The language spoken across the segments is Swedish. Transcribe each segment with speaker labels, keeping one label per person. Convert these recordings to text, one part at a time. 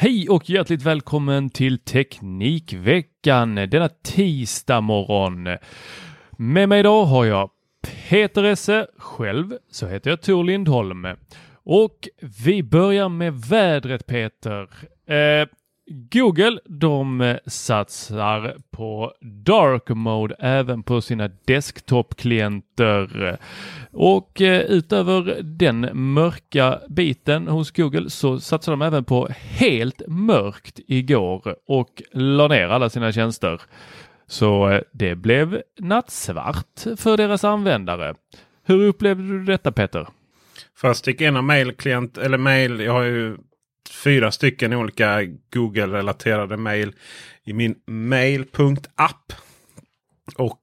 Speaker 1: Hej och hjärtligt välkommen till Teknikveckan denna tisdag morgon. Med mig idag har jag Peter Esse, själv så heter jag Tor Lindholm. Och vi börjar med vädret Peter. Eh, Google de eh, satsar på dark mode även på sina desktop-klienter. Och eh, utöver den mörka biten hos Google så satsar de även på helt mörkt igår och la ner alla sina tjänster. Så eh, det blev nattsvart för deras användare. Hur upplevde du detta Peter?
Speaker 2: Först gick en av mailklient eller mail. Jag har ju fyra stycken olika Google-relaterade mail i min mail.app. Och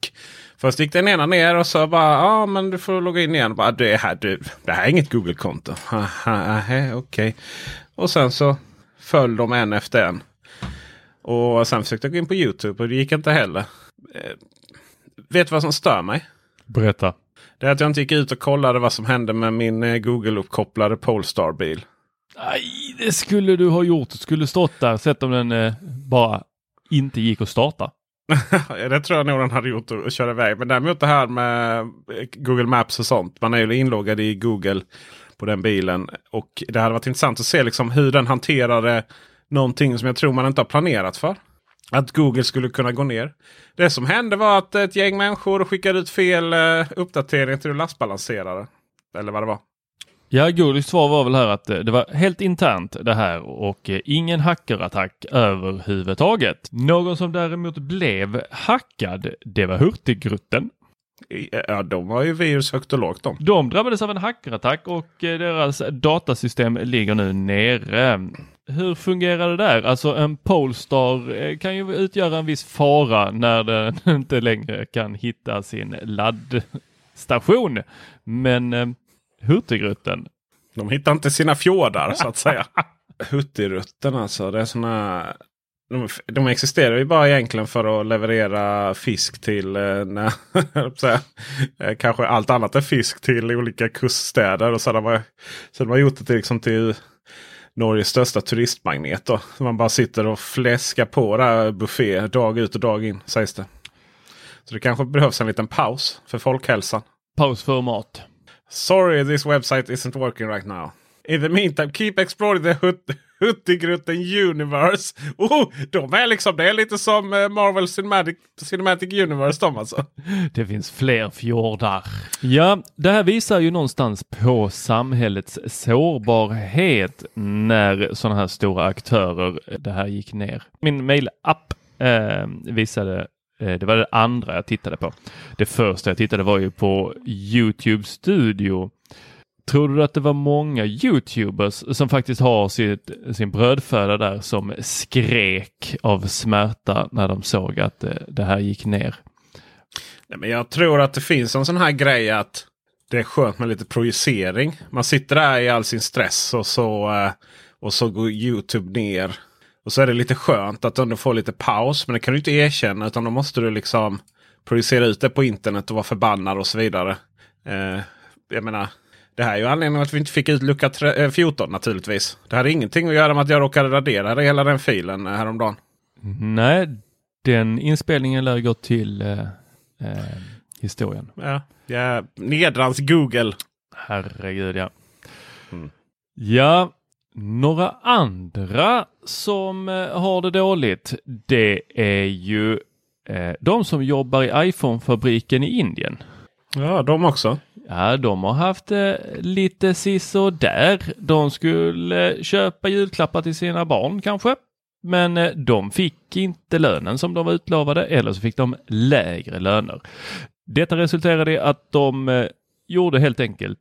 Speaker 2: först gick den ena ner och sa bara ja ah, men du får logga in igen. Bara, det, här, du, det här är inget Google-konto. Okej. Okay. Och sen så föll de en efter en. Och sen försökte jag gå in på Youtube och det gick inte heller. Eh, vet du vad som stör mig?
Speaker 1: Berätta.
Speaker 2: Det är att jag inte gick ut och kollade vad som hände med min eh, Google-uppkopplade Polestar-bil.
Speaker 1: Nej, det skulle du ha gjort. Du skulle stått där, sett om den eh, bara inte gick att starta.
Speaker 2: det tror jag nog den hade gjort och köra iväg. Men däremot det här med eh, Google Maps och sånt. Man är ju inloggad i Google på den bilen. Och det hade varit intressant att se liksom hur den hanterade någonting som jag tror man inte har planerat för. Att Google skulle kunna gå ner. Det som hände var att ett gäng människor skickade ut fel eh, uppdatering till lastbalanserare. Eller vad det var.
Speaker 1: Ja, Googles svar var väl här att eh, det var helt internt det här och eh, ingen hackerattack överhuvudtaget. Någon som däremot blev hackad, det var Hurtigruten.
Speaker 2: Ja, de har ju virus högt och lågt de.
Speaker 1: De drabbades av en hackerattack och deras datasystem ligger nu nere. Hur fungerar det där? Alltså en Polestar eh, kan ju utgöra en viss fara när den inte längre kan hitta sin laddstation. Men eh, Hurtigruten?
Speaker 2: De hittar inte sina fjordar så att säga. Hurtigruten alltså. Det är såna de, de, existerar ju bara egentligen för att leverera fisk till eh, nej, eh, kanske allt annat än fisk till olika kuststäder. Och så har man, så de har gjort det till, liksom till Norges största turistmagnet. Då. Man bara sitter och fläskar på där buffé dag ut och dag in sägs det. Så det kanske behövs en liten paus för folkhälsan.
Speaker 1: Paus för mat.
Speaker 2: Sorry this website isn't working right now. In the meantime keep exploring the Huttigrutten Universe. Oh, de är liksom, det är lite som eh, Marvel Cinematic, Cinematic Universe de alltså.
Speaker 1: Det finns fler fjordar. Ja, det här visar ju någonstans på samhällets sårbarhet när sådana här stora aktörer det här gick ner. Min mailapp eh, visade Eh, det var det andra jag tittade på. Det första jag tittade var ju på Youtube Studio Tror du att det var många Youtubers som faktiskt har sitt, sin brödföda där som skrek av smärta när de såg att det, det här gick ner?
Speaker 2: Nej, men jag tror att det finns en sån här grej att det är skönt med lite projicering. Man sitter där i all sin stress och så, eh, och så går Youtube ner. Och så är det lite skönt att ändå få lite paus. Men det kan du inte erkänna utan då måste du liksom projicera ut det på internet och vara förbannad och så vidare. Eh, jag menar, det här är ju anledningen att vi inte fick ut lucka 14 naturligtvis. Det hade ingenting att göra med att jag råkade radera hela den filen häromdagen.
Speaker 1: Nej, den inspelningen lär gå till eh, eh, historien.
Speaker 2: Ja, ja nedrans Google.
Speaker 1: Herregud ja. Mm. Ja, några andra som eh, har det dåligt. Det är ju eh, de som jobbar i iPhone-fabriken i Indien.
Speaker 2: Ja, de också.
Speaker 1: Ja, de har haft eh, lite där. De skulle köpa julklappar till sina barn kanske. Men eh, de fick inte lönen som de var utlovade eller så fick de lägre löner. Detta resulterade i att de eh, gjorde helt enkelt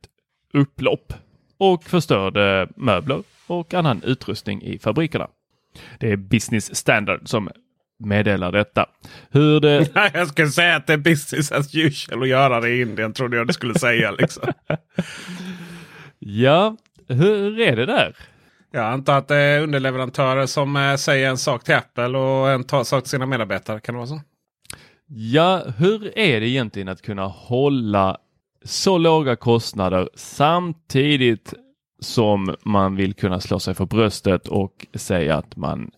Speaker 1: upplopp och förstörde möbler och annan utrustning i fabrikerna. Det är Business Standard som meddelar detta. Hur det...
Speaker 2: jag skulle säga att det är business as usual att göra det i Indien trodde jag du skulle säga. Liksom.
Speaker 1: ja, hur är det där?
Speaker 2: Jag antar att det är underleverantörer som eh, säger en sak till Apple och en sak till sina medarbetare. Kan det vara så?
Speaker 1: Ja, hur är det egentligen att kunna hålla så låga kostnader samtidigt som man vill kunna slå sig för bröstet och säga att man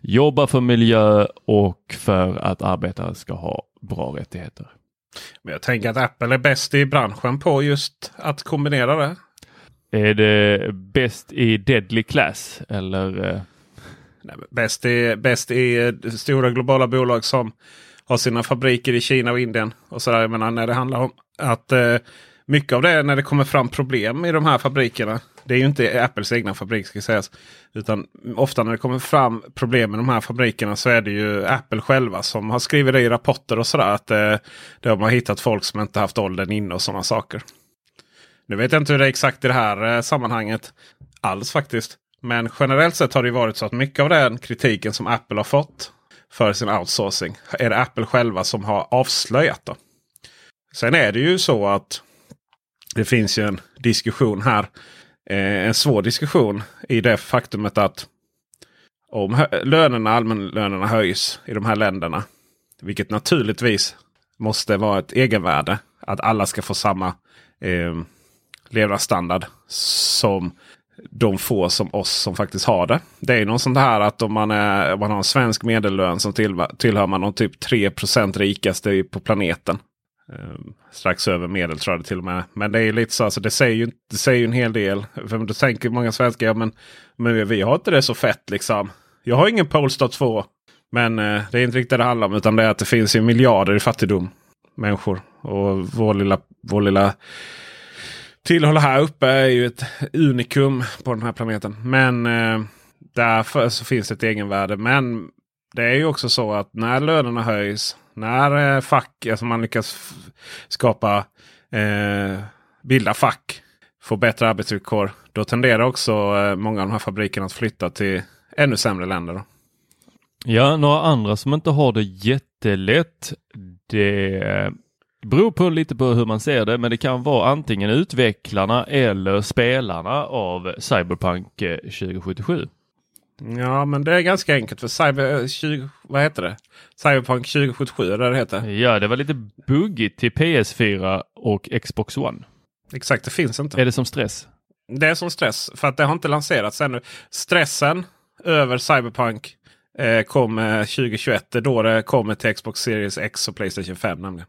Speaker 1: jobbar för miljö och för att arbetare ska ha bra rättigheter.
Speaker 2: Men jag tänker att Apple är bäst i branschen på just att kombinera det.
Speaker 1: Är det bäst i deadly class eller? Eh?
Speaker 2: Nej, bäst, i, bäst i eh, stora globala bolag som har sina fabriker i Kina och Indien. Och så där. Jag menar, när det handlar om att eh, mycket av det när det kommer fram problem i de här fabrikerna. Det är ju inte Apples egna fabrik ska sägas. Utan ofta när det kommer fram problem med de här fabrikerna så är det ju Apple själva som har skrivit det i rapporter och sådär. Att eh, de har hittat folk som inte haft åldern inne och sådana saker. Nu vet jag inte hur det är exakt i det här eh, sammanhanget alls faktiskt. Men generellt sett har det varit så att mycket av den kritiken som Apple har fått för sin outsourcing är det Apple själva som har avslöjat. Då. Sen är det ju så att det finns ju en diskussion här. Eh, en svår diskussion i det faktumet att om lönerna, allmänlönerna höjs i de här länderna. Vilket naturligtvis måste vara ett egenvärde. Att alla ska få samma eh, levnadsstandard som de få som oss som faktiskt har det. Det är något sånt här att om man, är, om man har en svensk medellön som till, tillhör man de typ 3% rikaste på planeten. Um, strax över medel tror jag det till och med. Men det är lite så, alltså, det säger ju, det säger ju en hel del. För då tänker många svenskar, ja, men, men vi har inte det så fett liksom. Jag har ingen Polestar 2. Men eh, det är inte riktigt det det handlar om. Utan det är att det finns ju miljarder i fattigdom. Människor. Och vår lilla, vår lilla tillhåll här uppe är ju ett unikum på den här planeten. Men eh, därför så finns det ett egenvärde. Men det är ju också så att när lönerna höjs när eh, fack, alltså man lyckas skapa, eh, bilda fack, få bättre arbetsvillkor. Då tenderar också eh, många av de här fabrikerna att flytta till ännu sämre länder. Då.
Speaker 1: Ja, några andra som inte har det jättelätt. Det eh, beror på lite på hur man ser det, men det kan vara antingen utvecklarna eller spelarna av Cyberpunk eh, 2077. Eh,
Speaker 2: Ja, men det är ganska enkelt för Cyber, 20, eh, vad heter det? Cyberpunk 2077 är det heter.
Speaker 1: Ja, det var lite buggigt till PS4 och Xbox One.
Speaker 2: Exakt, det finns inte.
Speaker 1: Är det som stress?
Speaker 2: Det är som stress för att det har inte lanserats ännu. Stressen över Cyberpunk eh, kom 2021. Det är då det kommer till Xbox Series X och Playstation 5 nämligen.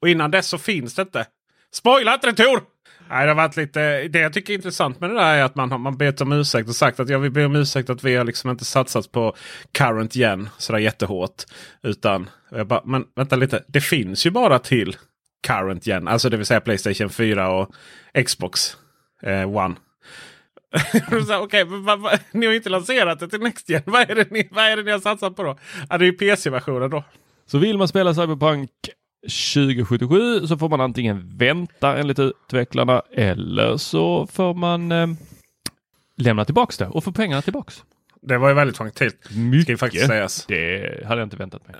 Speaker 2: Och innan dess så finns det inte. Spoila inte det Tor! Nej, det, har varit lite, det jag tycker är intressant med det där är att man har man bett om ursäkt och sagt att jag vill be om ursäkt att vi har liksom inte satsat på current gen sådär jättehårt. Utan, jag bara, men vänta lite, det finns ju bara till current gen. Alltså det vill säga Playstation 4 och Xbox eh, One. Okej, okay, ni har inte lanserat det till Next Gen. Vad är det ni, vad är det ni har satsat på då? Ja, det är ju PC-versionen då.
Speaker 1: Så vill man spela Cyberpunk 2077 så får man antingen vänta enligt utvecklarna eller så får man eh, lämna tillbaks det och få pengarna tillbaks.
Speaker 2: Det var ju väldigt faktiskt.
Speaker 1: Mycket.
Speaker 2: faktiskt sägas.
Speaker 1: Det hade jag inte väntat mig.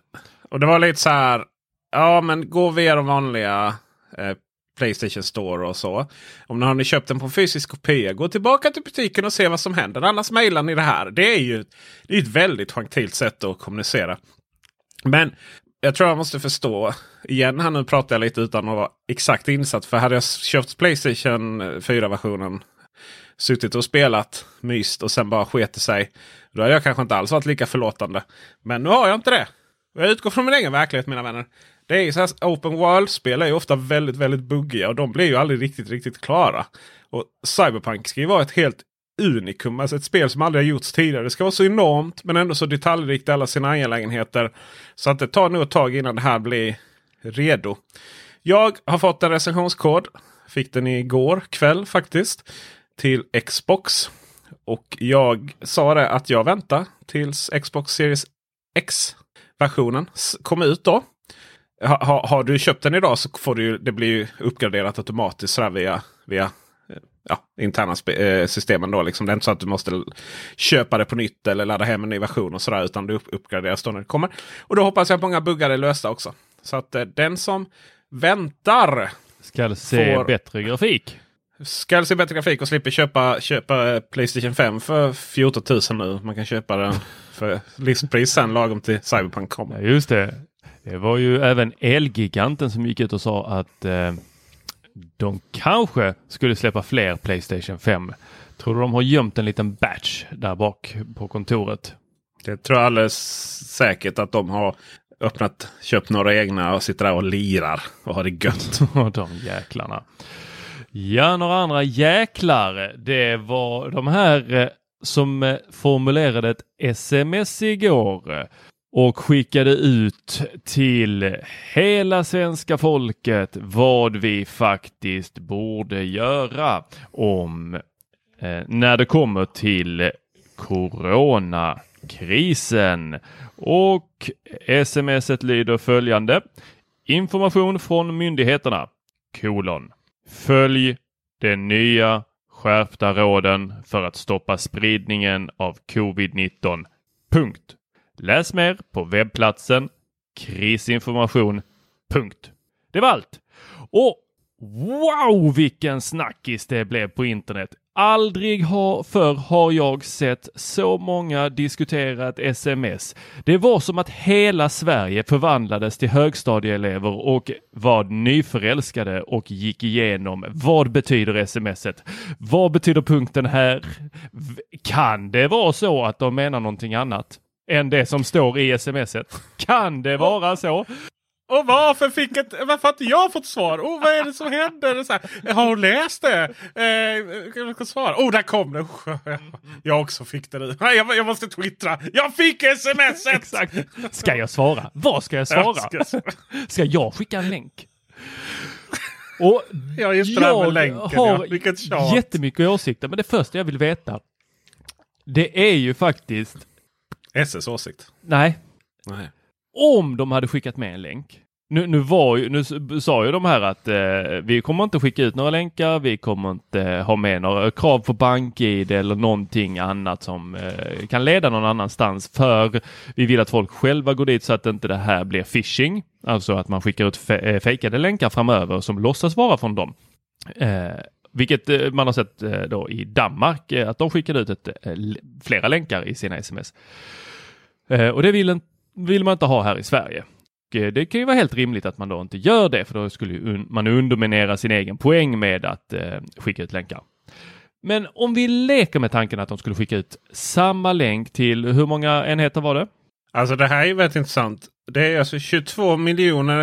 Speaker 2: Och det var lite så här. Ja, men gå via de vanliga eh, Playstation Store och så. Om ni har ni köpt den på fysisk kopia, gå tillbaka till butiken och se vad som händer. Annars mejlar ni det här. Det är ju det är ett väldigt gentilt sätt att kommunicera. Men jag tror jag måste förstå. Igen här nu pratar jag lite utan att vara exakt insatt. För hade jag köpt Playstation 4-versionen. Suttit och spelat myst och sen bara sket sig. Då hade jag kanske inte alls varit lika förlåtande. Men nu har jag inte det. Jag utgår från min egen verklighet mina vänner. Det är ju så här, Open World-spel är ju ofta väldigt, väldigt buggiga och de blir ju aldrig riktigt, riktigt klara. Och Cyberpunk ska ju vara ett helt unikum. Alltså ett spel som aldrig har gjorts tidigare. Det ska vara så enormt men ändå så detaljrikt i alla sina angelägenheter. Så att det tar nog ett tag innan det här blir redo. Jag har fått en recensionskod. Fick den igår kväll faktiskt. Till Xbox. Och jag sa det att jag väntar tills Xbox Series X-versionen kom ut då. Ha, ha, har du köpt den idag så får du det blir uppgraderat automatiskt via, via ja, interna eh, systemen. Då, liksom. Det är inte så att du måste köpa det på nytt eller ladda hem en ny version och sådär. Utan det uppgraderas då när det kommer. Och då hoppas jag att många buggar är lösta också. Så att eh, den som väntar.
Speaker 1: Ska se får, bättre grafik.
Speaker 2: Ska se bättre grafik och slipper köpa, köpa eh, Playstation 5 för 14 000 nu. Man kan köpa den för listpris sen lagom till Cyberpunk kommer.
Speaker 1: Ja, just det. Det var ju även Elgiganten som gick ut och sa att eh, de kanske skulle släppa fler Playstation 5. Tror du de har gömt en liten batch där bak på kontoret?
Speaker 2: Det tror jag alldeles säkert att de har öppnat, köpt några egna och sitter där och lirar och har det gött.
Speaker 1: de jäklarna. Ja, några andra jäklar. Det var de här eh, som eh, formulerade ett sms igår och skickade ut till hela svenska folket vad vi faktiskt borde göra om eh, när det kommer till coronakrisen. Och smset lyder följande. Information från myndigheterna. Kolon. Följ de nya skärpta råden för att stoppa spridningen av covid-19. Punkt. Läs mer på webbplatsen krisinformation. Punkt. Det var allt. Och wow vilken snackis det blev på internet. Aldrig har, förr har jag sett så många diskutera ett sms. Det var som att hela Sverige förvandlades till högstadieelever och var nyförälskade och gick igenom vad betyder smset? Vad betyder punkten här? Kan det vara så att de menar någonting annat? Än det som står i smset. Kan det vara så?
Speaker 2: Och varför fick ett, varför har inte jag fått svar? Oh, vad är det som händer? Så här, har hon läst det? Eh, jag svara. Oh, där kom det! Jag också fick det nu. Jag, jag måste twittra. Jag fick sms!
Speaker 1: Exakt. Ska jag svara? Vad ska jag svara? Jag ska... ska jag skicka en länk?
Speaker 2: Och ja, just det jag länken, har
Speaker 1: ja. jättemycket åsikter, men det första jag vill veta det är ju faktiskt
Speaker 2: SS åsikt?
Speaker 1: Nej.
Speaker 2: Nej.
Speaker 1: Om de hade skickat med en länk. Nu, nu, var ju, nu sa ju de här att eh, vi kommer inte skicka ut några länkar. Vi kommer inte ha med några krav på bank-id eller någonting annat som eh, kan leda någon annanstans. För vi vill att folk själva går dit så att inte det här blir phishing. Alltså att man skickar ut fe fejkade länkar framöver som låtsas vara från dem. Vilket eh, man har sett eh, då i Danmark eh, att de skickade ut ett, flera länkar i sina sms. Och det vill, vill man inte ha här i Sverige. Det kan ju vara helt rimligt att man då inte gör det för då skulle man underminera sin egen poäng med att skicka ut länkar. Men om vi leker med tanken att de skulle skicka ut samma länk till, hur många enheter var det?
Speaker 2: Alltså det här är väldigt intressant. Det är alltså 22 miljoner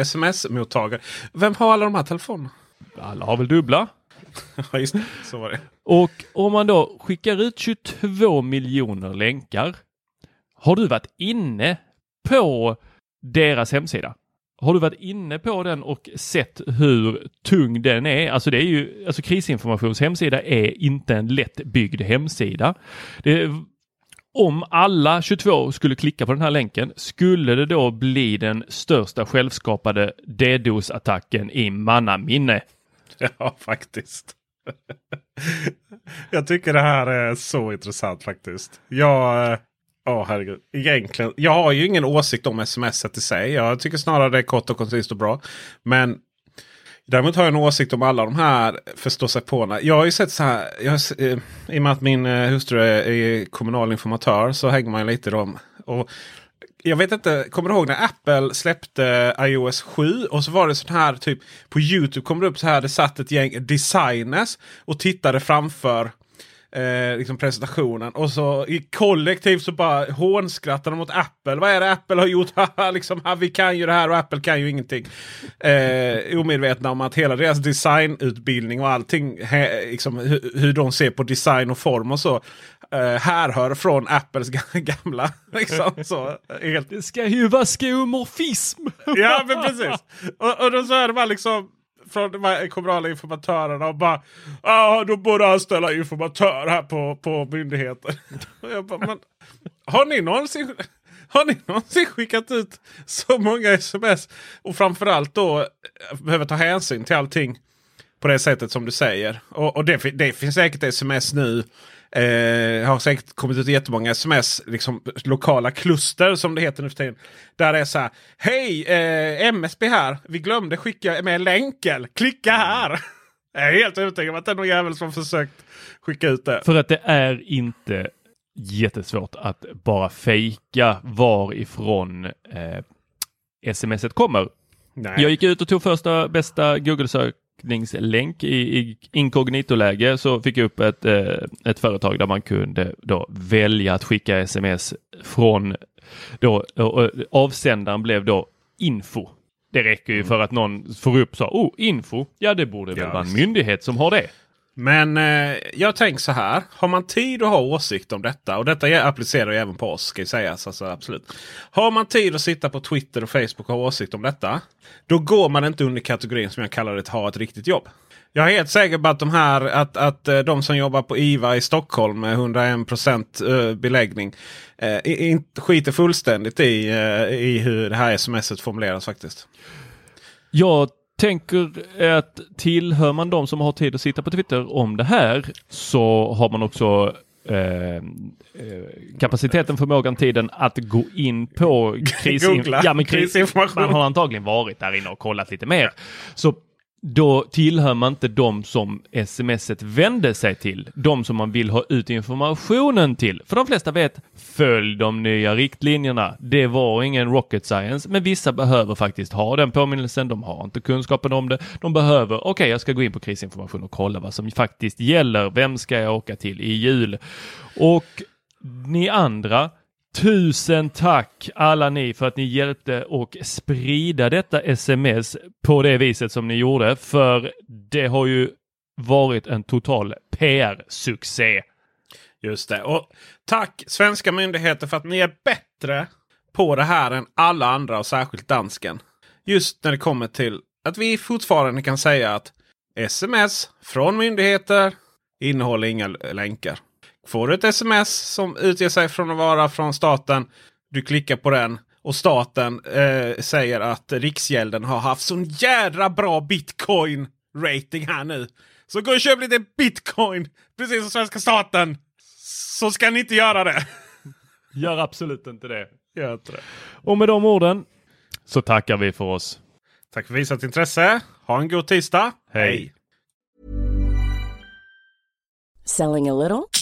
Speaker 2: sms-mottagare. Vem har alla de här telefonerna?
Speaker 1: Alla har väl dubbla?
Speaker 2: Ja, just Så var det.
Speaker 1: Och om man då skickar ut 22 miljoner länkar. Har du varit inne på deras hemsida? Har du varit inne på den och sett hur tung den är? Alltså det är ju, alltså krisinformations hemsida är inte en lättbyggd hemsida. Det, om alla 22 skulle klicka på den här länken skulle det då bli den största självskapade DDoS-attacken i mannaminne.
Speaker 2: Ja, faktiskt. jag tycker det här är så intressant faktiskt. Jag... Eh, ja, oh, herregud. Egentligen, jag har ju ingen åsikt om sms i sig. Jag tycker snarare det är kort och koncist och bra. Men Däremot har jag en åsikt om alla de här förståsigpåarna. Jag har ju sett så här. Jag, eh, I och med att min eh, hustru är, är kommunal informatör så hänger man lite i dem. Och jag vet inte, kommer du ihåg när Apple släppte iOS 7? Och så var det sån här typ på Youtube kom det upp så här. Det satt ett gäng designers och tittade framför eh, liksom presentationen. Och så i kollektivt så bara hånskrattade de mot Apple. Vad är det Apple har gjort? liksom, vi kan ju det här och Apple kan ju ingenting. Eh, omedvetna om att hela deras designutbildning och allting, he, liksom, hur, hur de ser på design och form och så. Eh, härhör från Apples gamla. Liksom, så,
Speaker 1: helt... Det ska ju vara skomorfism!
Speaker 2: ja men precis. Och, och då så är det bara liksom från de här kommunala informatörerna och bara ah, då borde anställa informatör här på, på myndigheten. bara, men, har ni någonsin har ni någonsin skickat ut så många sms? Och framförallt då eh, behöver ta hänsyn till allting på det sättet som du säger. Och, och det, det finns säkert sms nu Eh, har säkert kommit ut jättemånga sms, liksom lokala kluster som det heter nu för tiden. Där det är så här. Hej eh, MSB här. Vi glömde skicka med länken. Klicka här. Jag är helt övertygad om att det är någon jävel som försökt skicka ut det.
Speaker 1: För att det är inte jättesvårt att bara fejka varifrån eh, smset kommer. Nej. Jag gick ut och tog första bästa Google-sök sökningslänk i, i inkognito-läge så fick jag upp ett, eh, ett företag där man kunde då välja att skicka sms från då avsändaren blev då info. Det räcker ju mm. för att någon får upp så, oh info, ja det borde väl vara en myndighet som har det.
Speaker 2: Men eh, jag tänker så här. Har man tid att ha åsikt om detta. Och detta applicerar ju även på oss. Ska sägas, alltså, absolut. Har man tid att sitta på Twitter och Facebook och ha åsikt om detta. Då går man inte under kategorin som jag kallar det ha ett riktigt jobb. Jag är helt säker på att de här att, att eh, de som jobbar på IVA i Stockholm med 101 eh, beläggning eh, skiter fullständigt i, eh, i hur det här smset formuleras faktiskt.
Speaker 1: Jag tänker att tillhör man de som har tid att sitta på Twitter om det här så har man också eh, eh kapaciteten, förmågan, tiden att gå in på krisin ja, krisinformation. Man har antagligen varit där inne och kollat lite mer. Så då tillhör man inte de som smset vände sig till. De som man vill ha ut informationen till. För de flesta vet, följ de nya riktlinjerna. Det var ingen rocket science, men vissa behöver faktiskt ha den påminnelsen. De har inte kunskapen om det. De behöver, okej, okay, jag ska gå in på krisinformation och kolla vad som faktiskt gäller. Vem ska jag åka till i jul? Och ni andra, Tusen tack alla ni för att ni hjälpte och sprida detta sms på det viset som ni gjorde. För det har ju varit en total PR-succé.
Speaker 2: Just det. Och tack svenska myndigheter för att ni är bättre på det här än alla andra och särskilt dansken. Just när det kommer till att vi fortfarande kan säga att sms från myndigheter innehåller inga länkar. Får du ett sms som utger sig från att vara från staten. Du klickar på den och staten eh, säger att Riksgälden har haft sån jädra bra bitcoin rating här nu. Så gå och köp lite bitcoin precis som svenska staten. Så ska ni inte göra det.
Speaker 1: Gör absolut inte det.
Speaker 2: Gör inte det.
Speaker 1: Och med de orden så tackar vi för oss.
Speaker 2: Tack för visat intresse. Ha en god tisdag.
Speaker 1: Hej. Hej.
Speaker 3: Selling a little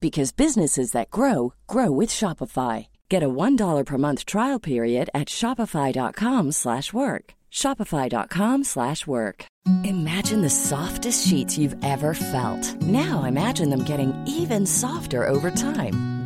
Speaker 3: because businesses that grow grow with Shopify. Get a $1 per month trial period at shopify.com/work. shopify.com/work. Imagine the softest sheets you've ever felt. Now imagine them getting even softer over time